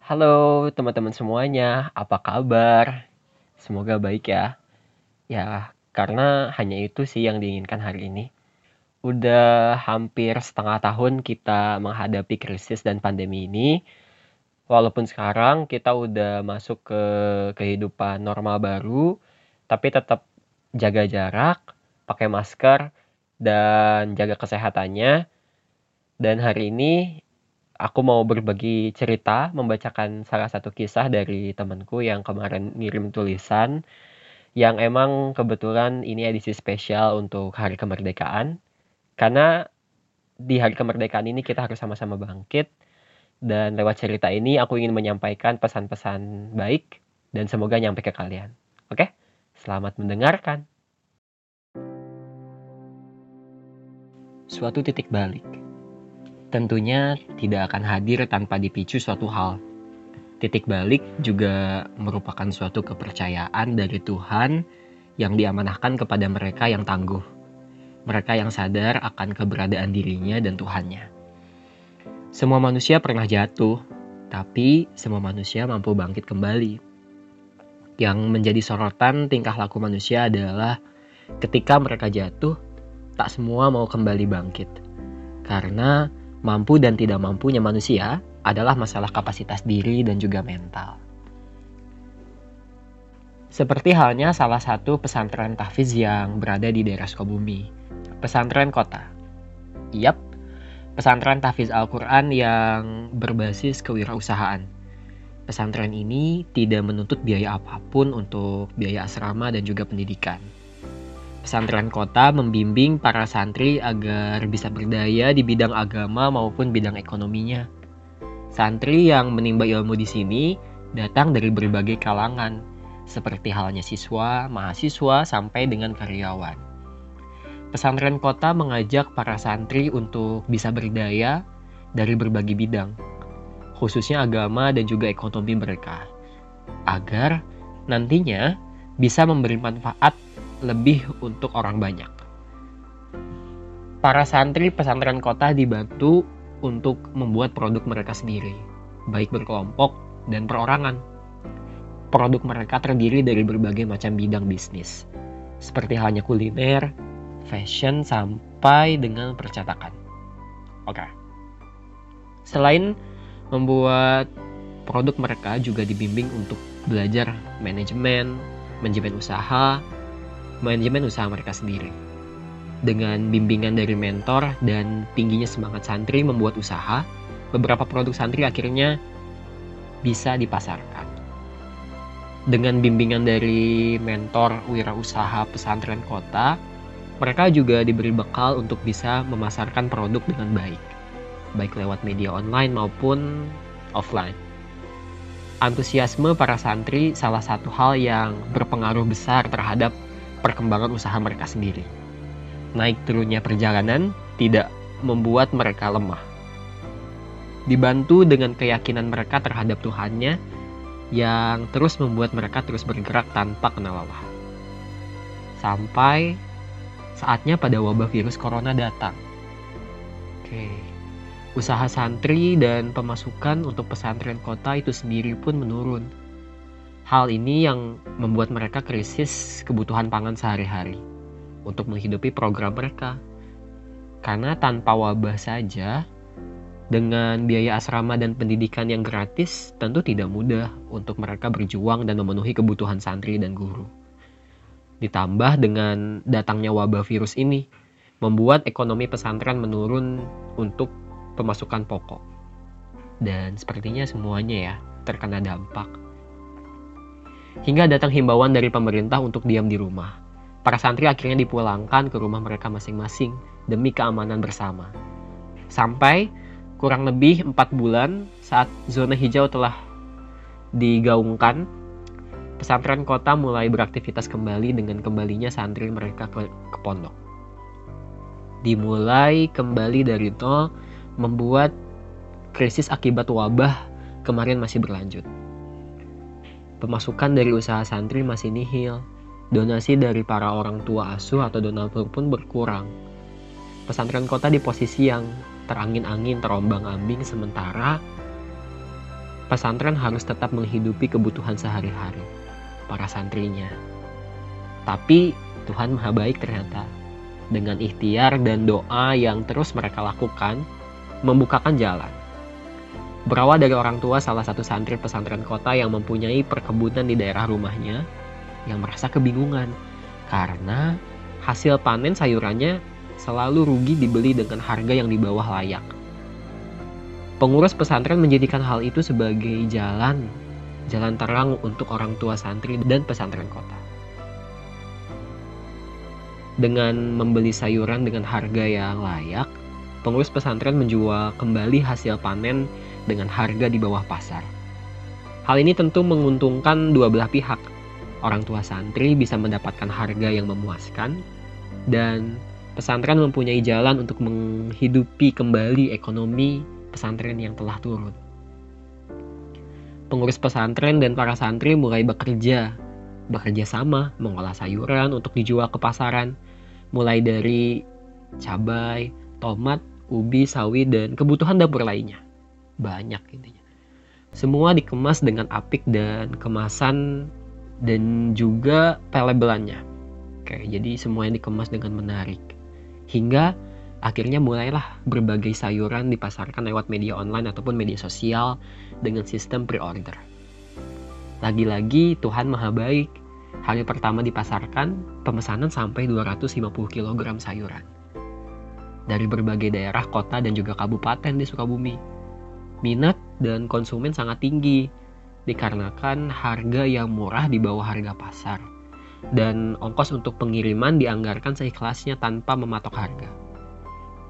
Halo teman-teman semuanya, apa kabar? Semoga baik ya. Ya, karena hanya itu sih yang diinginkan hari ini. Udah hampir setengah tahun kita menghadapi krisis dan pandemi ini. Walaupun sekarang kita udah masuk ke kehidupan normal baru, tapi tetap jaga jarak, pakai masker, dan jaga kesehatannya. Dan hari ini aku mau berbagi cerita, membacakan salah satu kisah dari temanku yang kemarin ngirim tulisan yang emang kebetulan ini edisi spesial untuk Hari Kemerdekaan. Karena di Hari Kemerdekaan ini kita harus sama-sama bangkit dan lewat cerita ini aku ingin menyampaikan pesan-pesan baik dan semoga nyampe ke kalian. Oke? Selamat mendengarkan. Suatu titik balik tentunya tidak akan hadir tanpa dipicu suatu hal. Titik balik juga merupakan suatu kepercayaan dari Tuhan yang diamanahkan kepada mereka yang tangguh. Mereka yang sadar akan keberadaan dirinya dan Tuhannya. Semua manusia pernah jatuh, tapi semua manusia mampu bangkit kembali. Yang menjadi sorotan tingkah laku manusia adalah ketika mereka jatuh, tak semua mau kembali bangkit. Karena mampu dan tidak mampunya manusia adalah masalah kapasitas diri dan juga mental. Seperti halnya salah satu pesantren tahfiz yang berada di daerah Sukabumi, pesantren kota. Yap, pesantren tahfiz Al-Quran yang berbasis kewirausahaan. Pesantren ini tidak menuntut biaya apa pun untuk biaya asrama dan juga pendidikan pesantren kota membimbing para santri agar bisa berdaya di bidang agama maupun bidang ekonominya. Santri yang menimba ilmu di sini datang dari berbagai kalangan, seperti halnya siswa, mahasiswa, sampai dengan karyawan. Pesantren kota mengajak para santri untuk bisa berdaya dari berbagai bidang, khususnya agama dan juga ekonomi mereka, agar nantinya bisa memberi manfaat lebih untuk orang banyak. Para santri pesantren kota dibantu untuk membuat produk mereka sendiri, baik berkelompok dan perorangan. Produk mereka terdiri dari berbagai macam bidang bisnis, seperti halnya kuliner, fashion, sampai dengan percetakan. Oke. Selain membuat produk mereka juga dibimbing untuk belajar manajemen, manajemen usaha, manajemen usaha mereka sendiri. Dengan bimbingan dari mentor dan tingginya semangat santri membuat usaha, beberapa produk santri akhirnya bisa dipasarkan. Dengan bimbingan dari mentor wirausaha pesantren kota, mereka juga diberi bekal untuk bisa memasarkan produk dengan baik, baik lewat media online maupun offline. Antusiasme para santri salah satu hal yang berpengaruh besar terhadap perkembangan usaha mereka sendiri. Naik turunnya perjalanan tidak membuat mereka lemah. Dibantu dengan keyakinan mereka terhadap Tuhannya yang terus membuat mereka terus bergerak tanpa kenal lelah. Sampai saatnya pada wabah virus corona datang. Oke. Usaha santri dan pemasukan untuk pesantren kota itu sendiri pun menurun Hal ini yang membuat mereka krisis kebutuhan pangan sehari-hari untuk menghidupi program mereka. Karena tanpa wabah saja, dengan biaya asrama dan pendidikan yang gratis, tentu tidak mudah untuk mereka berjuang dan memenuhi kebutuhan santri dan guru. Ditambah dengan datangnya wabah virus ini, membuat ekonomi pesantren menurun untuk pemasukan pokok. Dan sepertinya semuanya ya terkena dampak hingga datang himbauan dari pemerintah untuk diam di rumah. Para santri akhirnya dipulangkan ke rumah mereka masing-masing demi keamanan bersama. Sampai kurang lebih 4 bulan saat zona hijau telah digaungkan, pesantren kota mulai beraktivitas kembali dengan kembalinya santri mereka ke, ke pondok. Dimulai kembali dari nol membuat krisis akibat wabah kemarin masih berlanjut. Pemasukan dari usaha santri masih nihil. Donasi dari para orang tua asuh atau donatur pun berkurang. Pesantren kota di posisi yang terangin-angin, terombang-ambing sementara pesantren harus tetap menghidupi kebutuhan sehari-hari para santrinya. Tapi Tuhan Maha Baik ternyata. Dengan ikhtiar dan doa yang terus mereka lakukan, membukakan jalan. Berawal dari orang tua salah satu santri pesantren kota yang mempunyai perkebunan di daerah rumahnya, yang merasa kebingungan karena hasil panen sayurannya selalu rugi dibeli dengan harga yang di bawah layak. Pengurus pesantren menjadikan hal itu sebagai jalan, jalan terang untuk orang tua santri dan pesantren kota. Dengan membeli sayuran dengan harga yang layak, pengurus pesantren menjual kembali hasil panen dengan harga di bawah pasar. Hal ini tentu menguntungkan dua belah pihak. Orang tua santri bisa mendapatkan harga yang memuaskan, dan pesantren mempunyai jalan untuk menghidupi kembali ekonomi pesantren yang telah turun. Pengurus pesantren dan para santri mulai bekerja, bekerja sama mengolah sayuran untuk dijual ke pasaran, mulai dari cabai, tomat, ubi, sawi, dan kebutuhan dapur lainnya. Banyak intinya. Semua dikemas dengan apik dan kemasan dan juga pelabelannya. Oke, jadi semuanya dikemas dengan menarik. Hingga Akhirnya mulailah berbagai sayuran dipasarkan lewat media online ataupun media sosial dengan sistem pre-order. Lagi-lagi Tuhan Maha Baik. Hari pertama dipasarkan, pemesanan sampai 250 kg sayuran. Dari berbagai daerah, kota, dan juga kabupaten di Sukabumi. Minat dan konsumen sangat tinggi, dikarenakan harga yang murah di bawah harga pasar. Dan ongkos untuk pengiriman dianggarkan seikhlasnya tanpa mematok harga.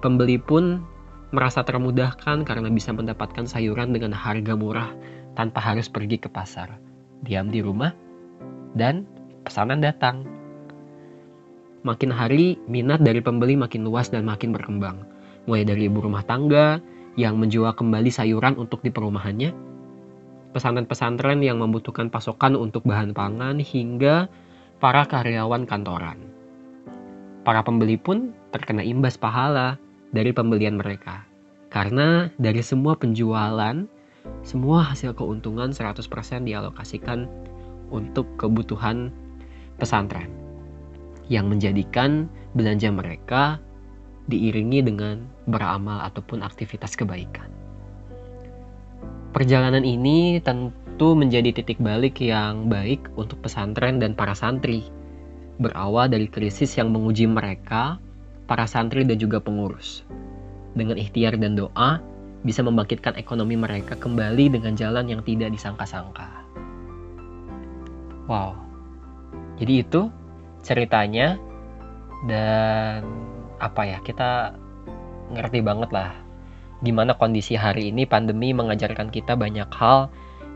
Pembeli pun merasa termudahkan karena bisa mendapatkan sayuran dengan harga murah tanpa harus pergi ke pasar. Diam di rumah dan pesanan datang. Makin hari, minat dari pembeli makin luas dan makin berkembang. Mulai dari ibu rumah tangga yang menjual kembali sayuran untuk di perumahannya, pesanan pesantren yang membutuhkan pasokan untuk bahan pangan hingga para karyawan kantoran. Para pembeli pun terkena imbas pahala dari pembelian mereka. Karena dari semua penjualan, semua hasil keuntungan 100% dialokasikan untuk kebutuhan pesantren. Yang menjadikan belanja mereka diiringi dengan beramal ataupun aktivitas kebaikan. Perjalanan ini tentu menjadi titik balik yang baik untuk pesantren dan para santri. Berawal dari krisis yang menguji mereka para santri dan juga pengurus. Dengan ikhtiar dan doa, bisa membangkitkan ekonomi mereka kembali dengan jalan yang tidak disangka-sangka. Wow. Jadi itu ceritanya dan apa ya, kita ngerti banget lah gimana kondisi hari ini pandemi mengajarkan kita banyak hal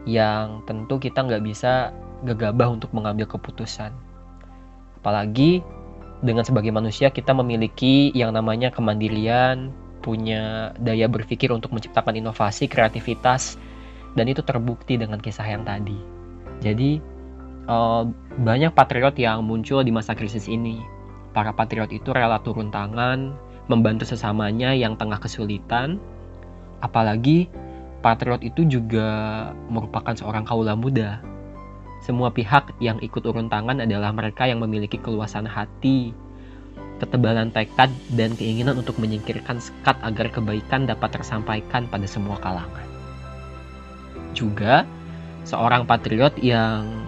yang tentu kita nggak bisa gegabah untuk mengambil keputusan. Apalagi dengan sebagai manusia kita memiliki yang namanya kemandirian, punya daya berpikir untuk menciptakan inovasi, kreativitas, dan itu terbukti dengan kisah yang tadi. Jadi uh, banyak patriot yang muncul di masa krisis ini. Para patriot itu rela turun tangan, membantu sesamanya yang tengah kesulitan. Apalagi patriot itu juga merupakan seorang kaula muda semua pihak yang ikut urun tangan adalah mereka yang memiliki keluasan hati, ketebalan tekad, dan keinginan untuk menyingkirkan sekat agar kebaikan dapat tersampaikan pada semua kalangan. Juga, seorang patriot yang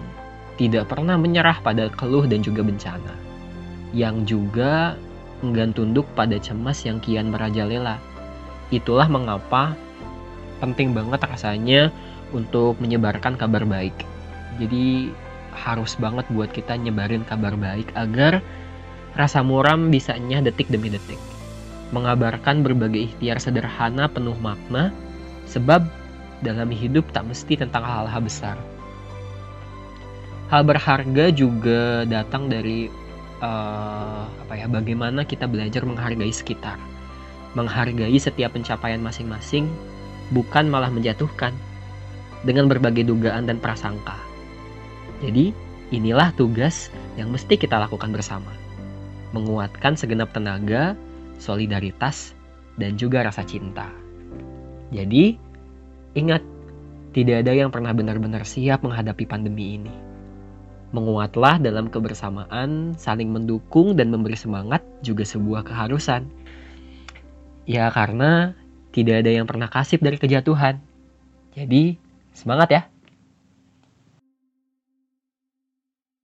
tidak pernah menyerah pada keluh dan juga bencana, yang juga enggan tunduk pada cemas yang kian merajalela. Itulah mengapa penting banget rasanya untuk menyebarkan kabar baik jadi harus banget buat kita nyebarin kabar baik agar rasa muram bisa nyah detik demi detik. Mengabarkan berbagai ikhtiar sederhana penuh makna, sebab dalam hidup tak mesti tentang hal-hal besar. Hal berharga juga datang dari uh, apa ya? Bagaimana kita belajar menghargai sekitar, menghargai setiap pencapaian masing-masing, bukan malah menjatuhkan dengan berbagai dugaan dan prasangka. Jadi, inilah tugas yang mesti kita lakukan bersama. Menguatkan segenap tenaga, solidaritas, dan juga rasa cinta. Jadi, ingat, Tidak ada yang pernah benar-benar siap menghadapi pandemi ini. Menguatlah dalam kebersamaan, saling mendukung dan memberi semangat juga sebuah keharusan. Ya karena tidak ada yang pernah kasih dari kejatuhan. Jadi, semangat ya!